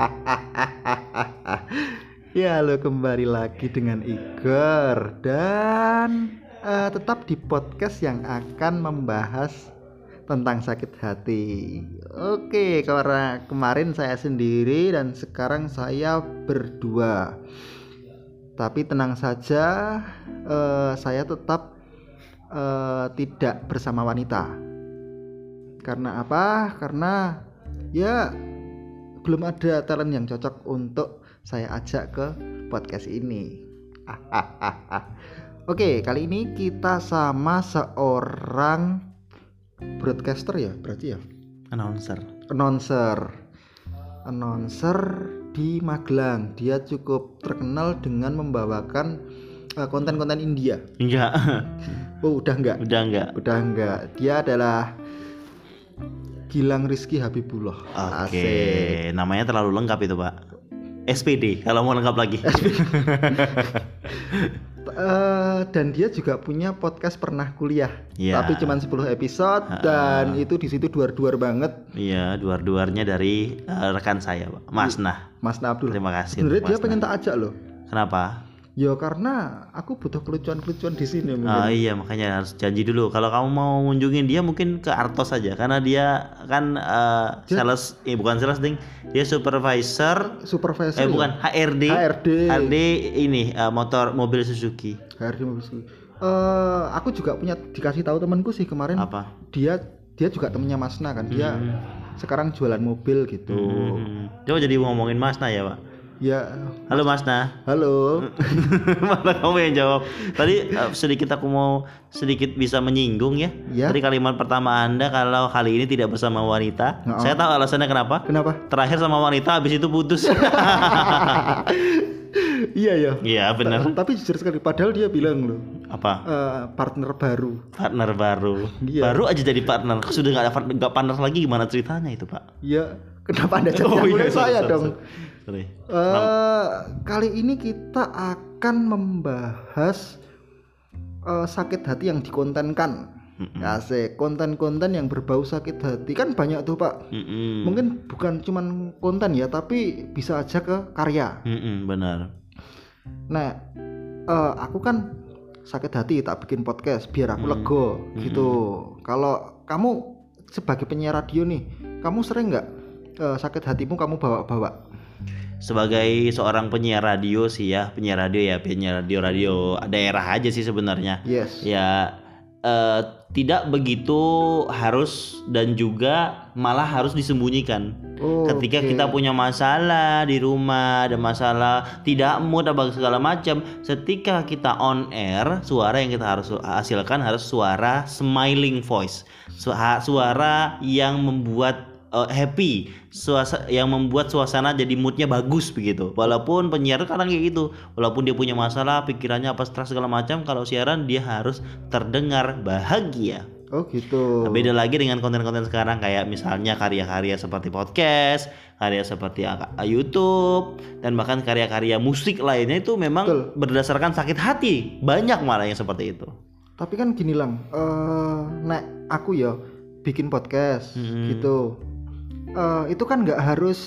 ya lo kembali lagi dengan Igor dan eh, tetap di podcast yang akan membahas tentang sakit hati. Oke, karena kemarin saya sendiri dan sekarang saya berdua. Tapi tenang saja, eh, saya tetap eh, tidak bersama wanita. Karena apa? Karena ya belum ada talent yang cocok untuk saya ajak ke podcast ini. Oke, kali ini kita sama seorang broadcaster ya, berarti ya, announcer announcer. Announcer di Magelang. Dia cukup terkenal dengan membawakan eh, konten-konten India. enggak Oh, udah enggak? udah enggak Udah enggak. Dia adalah Gilang Rizky Habibullah. oke Asik. namanya terlalu lengkap itu pak. SPD kalau mau lengkap lagi. Eh, dan dia juga punya podcast pernah kuliah. Iya. tapi cuma 10 episode dan itu di situ duar-duar banget. Iya duar-duarnya dari eh, rekan saya pak. Mas Nah. Mas Abdul. Terima kasih sebenarnya dia pengen Nah. tak ajak loh. Kenapa ya karena aku butuh kelucuan-kelucuan di sini mungkin. Ah, iya makanya harus janji dulu kalau kamu mau ngunjungin dia mungkin ke Artos saja karena dia kan Dia- sales eh bukan sales ding dia supervisor supervisor eh ya? bukan HRD HRD. HRD ini eh, motor mobil Suzuki HRD mobil Suzuki. Eh, aku juga punya dikasih tahu temanku sih kemarin apa dia dia juga temennya Masna kan dia Hmm. sekarang jualan mobil gitu Hmm. Coba jadi ngomongin Mas Nah ya Pak. Ya Halo Mas Nah. halo Malah kamu yang jawab. Tadi eh, sedikit aku mau sedikit bisa menyinggung ya. Ya. Tadi kalimat pertama Anda kalau kali ini tidak bersama wanita. Oh. Saya tahu alasannya kenapa. kenapa Terakhir sama wanita habis itu putus. iya ya Iya benar. tapi jujur sekali padahal dia bilang loh Apa? eh, partner baru Partner baru. Iya. Baru aja jadi partner. Sudah nggak ada nggak partner lagi gimana ceritanya itu Pak? ya kenapa anda jadi Oh, iya, saya sorry, dong sorry. Sorry. Eh, kali ini kita akan membahas eh, sakit hati yang dikontenkan Mm-mm. Asik, konten-konten yang berbau sakit hati kan banyak tuh pak Mm-mm. Mungkin bukan cuman konten ya, tapi bisa aja ke karya Mm-mm, benar. Nah, eh, aku kan sakit hati tak bikin podcast biar aku Hmm. lego gitu. Kalau kamu sebagai penyiar radio nih, kamu sering nggak eh, sakit hatimu kamu bawa-bawa? Sebagai seorang penyiar radio sih ya penyiar radio ya penyiar radio radio daerah aja sih sebenarnya Yes. ya eh, tidak begitu harus dan juga malah harus disembunyikan Oh, ketika oke. kita punya masalah di rumah ada masalah tidak mood apa segala macam setika kita on air suara yang kita harus hasilkan harus suara smiling voice suara yang membuat eh, happy suasa yang membuat suasana jadi moodnya bagus begitu walaupun penyiar kadang kayak gitu walaupun dia punya masalah pikirannya apa stres segala macam kalau siaran dia harus terdengar bahagia Oh gitu. Nah, beda lagi dengan konten-konten sekarang kayak misalnya karya-karya seperti podcast, karya seperti YouTube dan bahkan karya-karya musik lainnya itu memang Betul. berdasarkan sakit hati. Banyak malah yang seperti itu. Tapi kan gini lang, eh nek aku ya bikin podcast Hmm. gitu. Eh itu kan nggak harus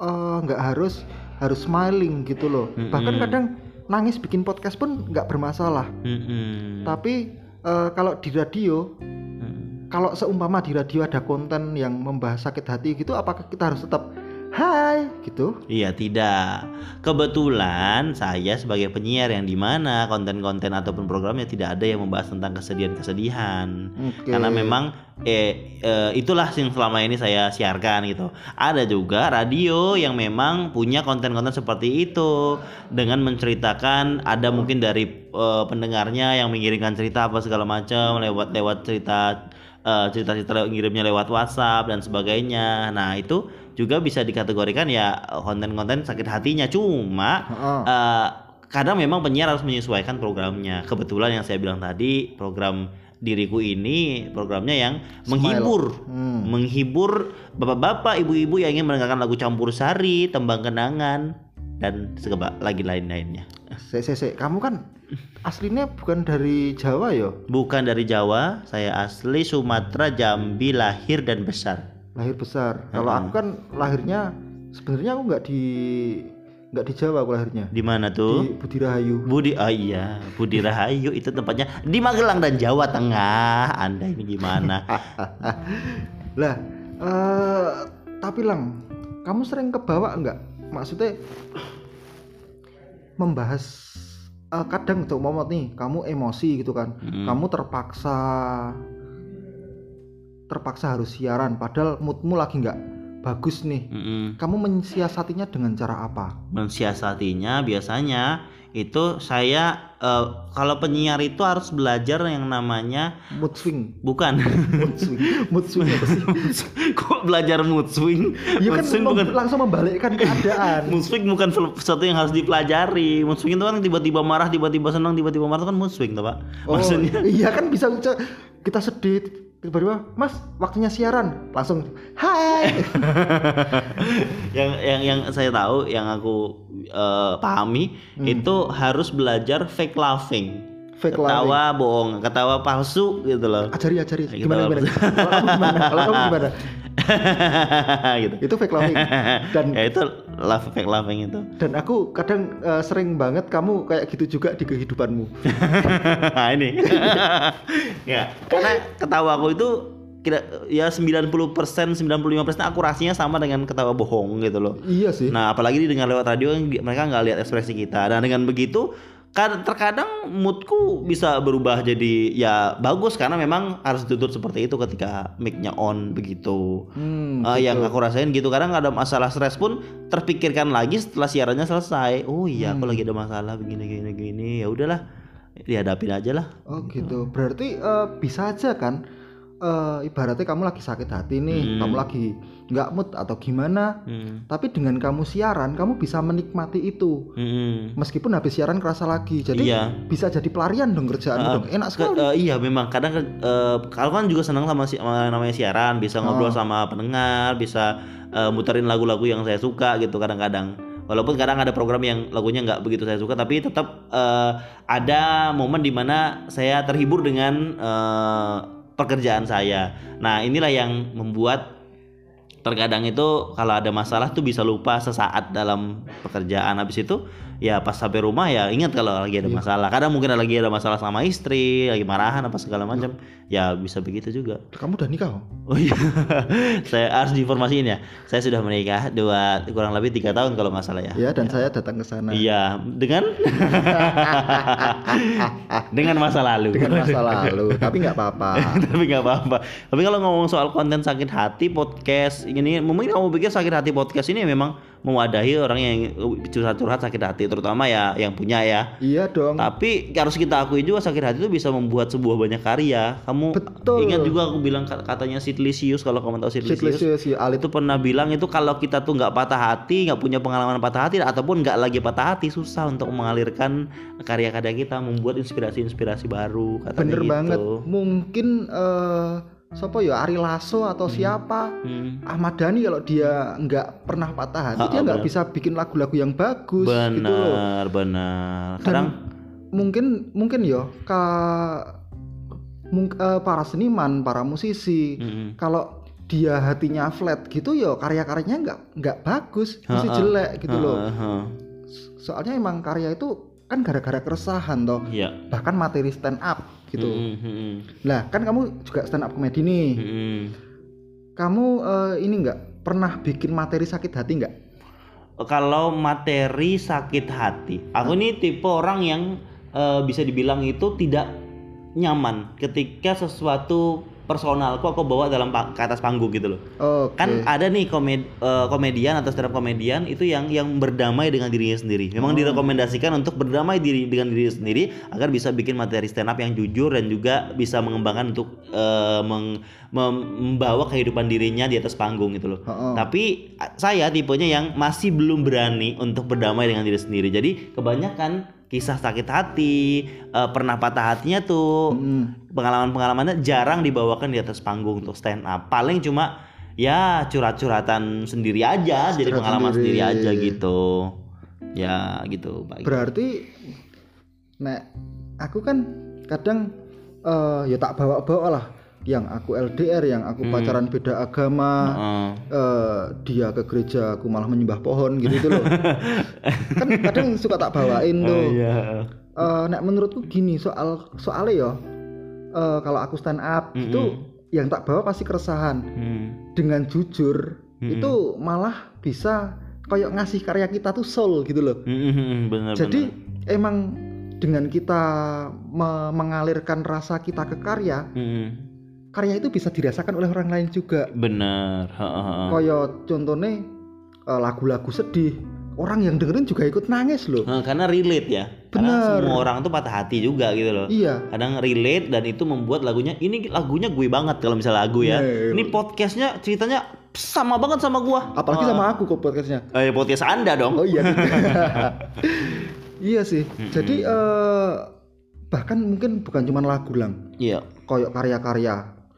eh, nggak harus harus smiling gitu loh. Bahkan Mm-mm. kadang nangis bikin podcast pun nggak bermasalah. Mm-mm. Tapi eh, kalau di radio, Mm. kalau seumpama di radio ada konten yang membahas sakit hati gitu, apakah kita harus tetap Hai gitu? Iya tidak. Kebetulan saya sebagai penyiar yang di mana konten-konten ataupun programnya tidak ada yang membahas tentang kesedihan-kesedihan. Oke. Karena memang eh, eh, itulah yang selama ini saya siarkan gitu. Ada juga radio yang memang punya konten-konten seperti itu dengan menceritakan ada mungkin dari eh, pendengarnya yang mengirimkan cerita apa segala macam lewat lewat cerita eh, cerita-cerita lew- ngirimnya lewat WhatsApp dan sebagainya. Nah, itu juga bisa dikategorikan ya konten-konten sakit hatinya cuma eh, kadang memang penyiar harus menyesuaikan programnya. Kebetulan yang saya bilang tadi program diriku ini programnya yang menghibur, Hmm. menghibur bapak-bapak, ibu-ibu yang ingin mendengarkan lagu campur sari, tembang kenangan dan segala lagi lain-lainnya. Se, se, kamu kan aslinya bukan dari Jawa ya? Bukan dari Jawa, saya asli Sumatera, Jambi, lahir dan besar. Lahir besar. Kalau aku kan lahirnya sebenarnya aku nggak di nggak di Jawa aku lahirnya Di mana tuh? di Budi Rahayu Budi, oh iya, Budi Rahayu itu tempatnya di Magelang dan Jawa Tengah. Anda ini gimana? lah eh tapi lang kamu sering kebawa nggak maksudnya membahas eh, kadang tuh momot nih kamu emosi gitu kan Mm. kamu terpaksa terpaksa harus siaran padahal moodmu lagi nggak bagus nih. Mm-mm. kamu mensiasatinya dengan cara apa? Mensiasatinya biasanya itu saya eh, kalau penyiar itu harus belajar yang namanya mood swing. Bukan. Mood swing. Mood swing apa sih? Kok belajar mood swing? Ya mood kan swing bukan langsung membalikkan keadaan. Mood swing bukan sesuatu yang harus dipelajari. Mood swing itu kan tiba-tiba marah tiba-tiba senang tiba-tiba marah itu kan mood swing tuh pak. Oh, maksudnya iya kan bisa bisa- kita sedih tiba-tiba mas waktunya siaran. Langsung hai. Yang yang yang saya tahu yang aku eh, pahami Hmm. itu harus belajar fake laughing. Fake ketawa bohong ketawa palsu gitu loh. Ajari ajari. Gimana gimana? kalau kamu gimana? Kalau kamu gimana gitu. Itu fake laughing dan ya itu laugh fake laughing itu. Dan aku kadang eh, sering banget kamu kayak gitu juga di kehidupanmu. Nah ini. Ya karena ketawa aku itu kira ya 90% 95% akurasinya sama dengan ketawa bohong gitu loh. Iya sih. Nah, apalagi didengar lewat radio di- mereka nggak lihat ekspresi kita. Dan dengan begitu, kan terkadang moodku bisa berubah jadi ya bagus karena memang harus ditutup seperti itu ketika mic-nya on begitu. hmm, gitu. yang aku rasain gitu kadang ada masalah stres pun terpikirkan lagi setelah siarannya selesai. Oh iya, aku Hmm. lagi ada masalah begini gini gini. Ya udahlah, dihadapin aja lah. oh gitu berarti eh, bisa aja kan eh, ibaratnya kamu lagi sakit hati nih Hmm. kamu lagi nggak mood atau gimana Hmm. tapi dengan kamu siaran kamu bisa menikmati itu Mm-mm. meskipun habis siaran kerasa lagi jadi Iya. bisa jadi pelarian dong kerjaan Ah, dong enak Ke- sekali eh, iya memang kadang kalau kan juga senang sama, si- sama namanya siaran bisa ngobrol Oh. sama pendengar bisa eh, muterin lagu-lagu yang saya suka gitu kadang-kadang walaupun kadang ada program yang lagunya nggak begitu saya suka tapi tetap eh, ada momen di mana saya terhibur dengan eh, pekerjaan saya nah inilah yang membuat terkadang itu kalau ada masalah tuh bisa lupa sesaat dalam pekerjaan. Habis itu ya pas sampai rumah ya ingat kalau lagi ada masalah. Kadang mungkin lagi ada masalah sama istri lagi marahan apa segala macam ya bisa begitu juga. Kamu udah nikah oh? iya. Saya harus diinformasiin ya. Saya sudah menikah dua kurang lebih tiga tahun kalau nggak salah ya. Ya dan saya datang ke sana. Iya. Dengan? Dengan masa lalu. Dengan masa lalu. Tapi nggak apa-apa. Tapi nggak apa-apa. Tapi kalau ngomong soal konten sakit hati podcast ini, mungkin kamu pikir sakit hati podcast ini memang mewadahi orang yang curhat-curhat sakit hati, terutama ya yang punya ya. iya dong Tapi harus kita akui juga sakit hati itu bisa membuat sebuah banyak karya. Kamu Betul. ingat juga aku bilang kat- katanya Sid Lisius kalau kamu tahu Sid Lisius. Siklus si Alit Itu pernah bilang itu kalau kita tuh nggak patah hati, nggak punya pengalaman patah hati, ataupun nggak lagi patah hati, susah untuk mengalirkan karya-karya kita, membuat inspirasi-inspirasi baru. Katanya bener gitu. banget mungkin eh siapa ya Ari Lasso atau siapa Hmm. Ahmad Dhani kalau dia nggak pernah patah hati Ha, dia nggak benar. bisa bikin lagu-lagu yang bagus gitu loh Benar, benar. Dan Kadang mungkin mungkin ya ka mung- eh, para seniman para musisi Mm-mm. kalau dia hatinya flat gitu ya karya-karyanya nggak nggak bagus mesti Ha-ha. jelek gitu loh Heeh, soalnya emang karya itu kan gara-gara keresahan toh. Iya. bahkan materi stand up gitu Mm-mm, mm-mm, lah kan kamu juga stand up komedi nih. Mm-mm. kamu eh, ini nggak pernah bikin materi sakit hati nggak? Kalau materi sakit hati, aku ini tipe orang yang eh, bisa dibilang itu tidak nyaman ketika sesuatu personalku aku bawa dalam ke atas panggung gitu loh. Oke. Kan ada nih komed, eh, komedian atau stand up komedian itu yang yang berdamai dengan dirinya sendiri. Memang Oh. direkomendasikan untuk berdamai diri dengan diri sendiri agar bisa bikin materi stand up yang jujur dan juga bisa mengembangkan untuk eh, meng- mem- membawa kehidupan dirinya di atas panggung gitu loh. Heeh. Tapi a- saya tipenya yang masih belum berani untuk berdamai dengan diri sendiri. Jadi kebanyakan kisah sakit hati, eh, pernah patah hatinya tuh Mm. pengalaman-pengalamannya jarang dibawakan di atas panggung untuk stand up. Paling cuma ya curhat-curhatan sendiri aja, jadi Curhat pengalaman sendiri. sendiri. aja gitu. Ya gitu, Pak. Berarti nek aku kan kadang eh, ya tak bawa-bawa lah yang aku LDR yang aku Hmm. pacaran beda agama Heeh. eh, dia ke gereja aku malah menyembah pohon gitu itu loh kan kadang suka tak bawain tuh Oh, iya. Eh, nek menurutku gini soal soalnya ya eh, kalau aku stand up Mm-mm. itu yang tak bawa pasti keresahan Hmm. dengan jujur Mm-mm. itu malah bisa kayak ngasih karya kita tuh soul gitu loh Hmm, bener jadi emang dengan kita me- mengalirkan rasa kita ke karya Hmm, karya itu bisa dirasakan oleh orang lain juga bener. Kayak contohnya eh, lagu-lagu sedih orang yang dengerin juga ikut nangis loh Nah, karena relate ya. Karena Bener. semua orang tuh patah hati juga gitu loh. iya Kadang relate dan itu membuat lagunya ini lagunya gue banget kalau misalnya lagu ya. Iya. Ini podcastnya ceritanya sama banget sama gua. apalagi Ah. sama aku kok podcastnya Eh, podcast Anda dong. Oh iya. iya sih. Jadi eh, bahkan mungkin bukan cuma lagu lang, Iya. koyok karya-karya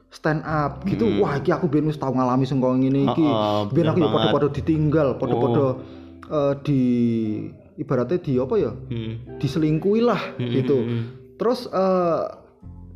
stand up gitu. Mm. Wah, iki aku ben wis tau ngalami sing koyo ngene iki. Heeh, Ben aku bener ya padha-padha ditinggal, padha-padha eh, di ibaratnya di apa ya? Hmm. Diselingkuhi lah Hmm, gitu. hmm, Terus eh,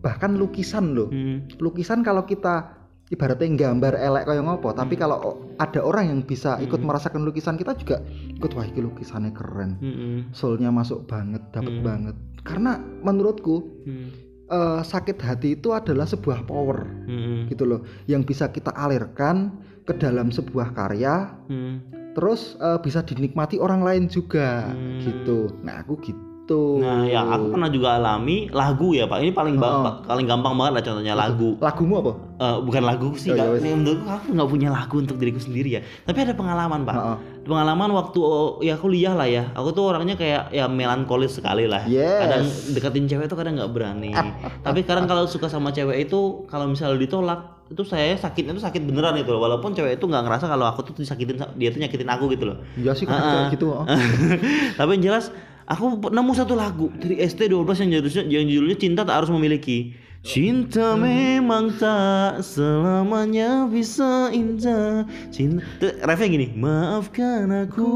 bahkan lukisan loh. hmm. Lukisan kalau kita ibaratnya gambar elek kayak ngopo, tapi Hmm. kalau ada orang yang bisa ikut merasakan lukisan kita juga ikut wah iki lukisannya keren. Hmm, hmm. soulnya masuk banget, dapat Hmm. banget. Karena menurutku Hmm. Eh, sakit hati itu adalah sebuah power Hmm. gitu loh, yang bisa kita alirkan ke dalam sebuah karya, Hmm. terus eh, bisa dinikmati orang lain juga Hmm. gitu. Nah aku gitu. Nah, ya aku pernah juga alami lagu ya Pak. Ini paling Oh. paling gampang banget lah contohnya lagu. Lagumu apa? Eh, bukan lagu sih, Oh, ya Kak. wes. Ini menurutku aku nggak punya lagu untuk diriku sendiri ya. Tapi ada pengalaman Pak. Heeh. Pengalaman waktu oh, ya kuliah lah ya. Aku tuh orangnya kayak ya melankolis sekali lah. Yes. Kadang deketin cewek tuh kadang nggak berani. Tapi kadang kalau suka sama cewek itu kalau misalnya ditolak itu saya sakitnya tuh sakit beneran itu loh. Walaupun cewek itu nggak ngerasa kalau aku tuh disakitin dia tuh nyakitin aku gitu loh. Iya sih kayak gitu. oh. Tapi yang jelas aku nemu satu lagu dari ST12 yang judulnya yang judulnya Cinta Tak Harus Memiliki. Cinta memang tak selamanya bisa indah. Cinta refnya gini, maafkan aku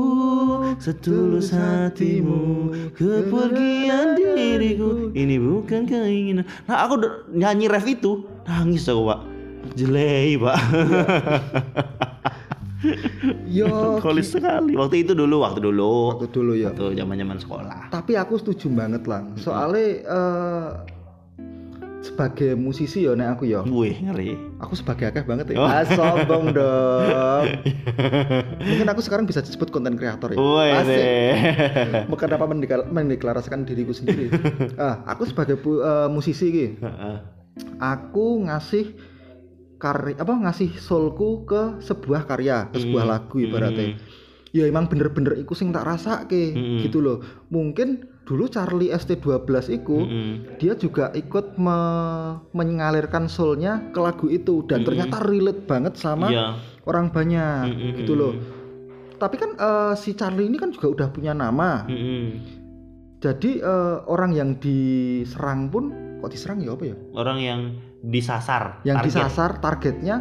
setulus hatimu kepergian diriku ini bukan keinginan. Nah aku nyanyi ref itu nangis aku pak, jelek pak. Yo, Kolis sekali. Waktu itu dulu, waktu dulu. waktu dulu ya. Waktu zaman-zaman sekolah. Tapi aku setuju banget lah. Soalnya eh, sebagai musisi ya nek aku ya. Wih, ngeri. Aku sebagai akeh banget ya. Oh. Ah, sombong dong. Mungkin aku sekarang bisa disebut konten kreator ya. Wih, Asik. deh. Bukan apa mendeklar- mendeklarasikan diriku sendiri. ah, aku sebagai eh, musisi ki, Heeh. aku ngasih karya apa ngasih soulku ke sebuah karya, ke sebuah Hmm, lagu ibaratnya. hmm. Ya emang bener-bener iku sing tak rasake Hmm. gitu loh. Mungkin dulu Charlie ST12 iku Mm-mm. dia juga ikut me- mengalirkan soulnya ke lagu itu dan Mm-mm. ternyata relate banget sama Iya. orang banyak Mm-mm. gitu loh. Tapi kan eh, si Charlie ini kan juga udah punya nama. Mm-mm. Jadi eh, orang yang diserang pun kok diserang ya apa ya? Orang yang disasar. Yang target. disasar targetnya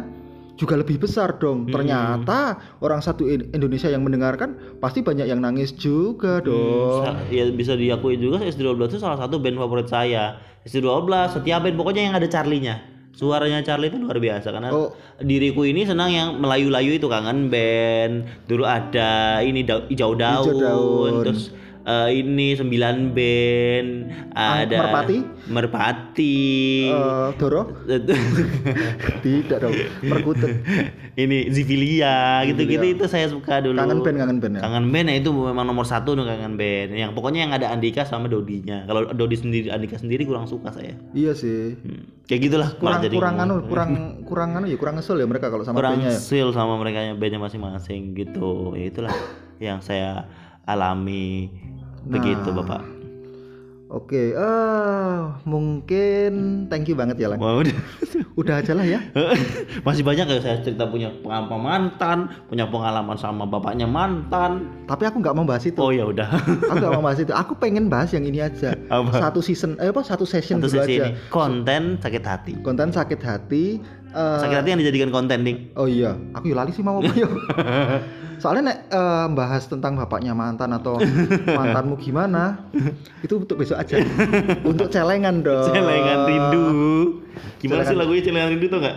juga lebih besar dong. Mm-mm. Ternyata orang satu In- Indonesia yang mendengarkan pasti banyak yang nangis juga Hmm, dong. sa- ya bisa diakui juga SD12 itu salah satu band favorit saya. SD12 setiap band pokoknya yang ada Charlie-nya. Suaranya Charlie itu luar biasa karena Oh. diriku ini senang yang melayu-layu itu kangen band. Dulu ada ini da- hijau daun, Hijau daun. terus eh, ini sembilan band, Ah, ada Merpati? Merpati. Eh, Doro? Tidak dong. Perkutut. ini Zivilia gitu-gitu itu saya suka dulu. Kangen band, kangen band ya. Kangen band ya itu memang nomor satu tuh kangen band. Yang pokoknya yang ada Andika sama Dodinya. Kalau Dodi sendiri, Andika sendiri kurang suka saya. Iya sih. Hmm. Kayak gitulah kurang jadi kurang anu kurang kurang anu ya kurang ngesel ya mereka kalau sama kurang bandnya ya. sama mereka bandnya masing-masing gitu. Ya itulah yang saya alami begitu Nah. bapak. Oke, eh mungkin thank you banget ya Lang. Wah, udah. Udah aja lah ya. Masih banyak ya saya cerita punya pengalaman mantan, punya pengalaman sama bapaknya mantan. Tapi aku nggak mau bahas itu. Oh ya udah. Aku nggak mau bahas itu. Aku pengen bahas yang ini aja. Apa? Satu season, eh apa satu session Satu dulu aja. ini konten sakit hati. Konten sakit hati Eh, Sakit hati yang dijadikan konten, Ding. Oh iya, aku yo lali sih mau apa yo. Soalnya nek eh, bahas tentang bapaknya mantan atau mantanmu gimana, itu untuk besok aja. untuk celengan dong. Celengan rindu. Gimana sih Celengan- lagunya Celengan rindu tuh nggak?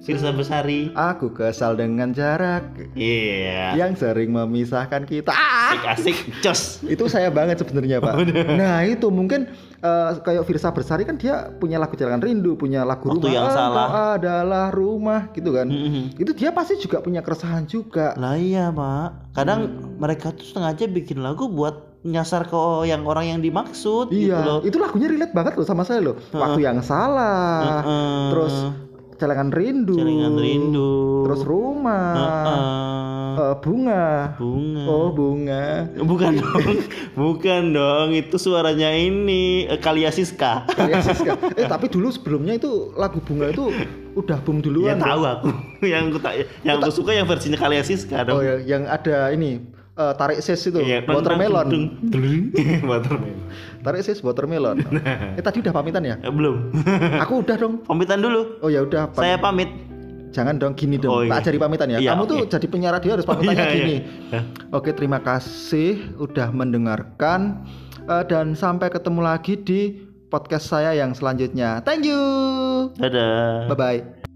Firsa Besari. Aku kesal dengan jarak Iya. yang sering memisahkan kita. Asik asik, jos. Itu saya banget sebenarnya pak. Nah itu mungkin eh, kayak Firsa Bersari kan dia punya lagu Celengan Rindu, punya lagu Waktu rumah. yang salah. adalah rumah gitu kan. Mhm. Itu dia pasti juga punya keresahan juga. Lah iya, Pak. Kadang mereka tuh sengaja bikin lagu buat nyasar ke yang orang yang dimaksud gitu Iya, loh. itu lagunya relate banget loh sama saya loh. Waktu yang salah, Heeh. terus celengan rindu, Celengan rindu. terus rumah, Heeh. Eh, bunga. bunga. Oh bunga. Bukan dong, bukan dong. Itu suaranya ini eh, Kalia Siska. Kalia Siska. eh tapi dulu sebelumnya itu lagu bunga itu udah boom Ya duluan. loh. tahu aku. yang aku tak, yang aku suka yang versinya Kalia Siska Oh dong. ya, yang ada ini eh, tarik ses itu, Iya, watermelon. watermelon. Tarik ses watermelon. eh tadi udah pamitan ya? Belum. Aku udah dong. Pamitan dulu. Oh ya udah. pam- Saya pamit. Jangan dong gini dong. Oh, iya. Tak ajari pamitan ya. Iya, Kamu tuh oke. jadi penyiar radio harus pamitannya Iya, iya. gini. Oke, terima kasih udah mendengarkan Eh, dan sampai ketemu lagi di podcast saya yang selanjutnya. Thank you. Dadah. Bye bye.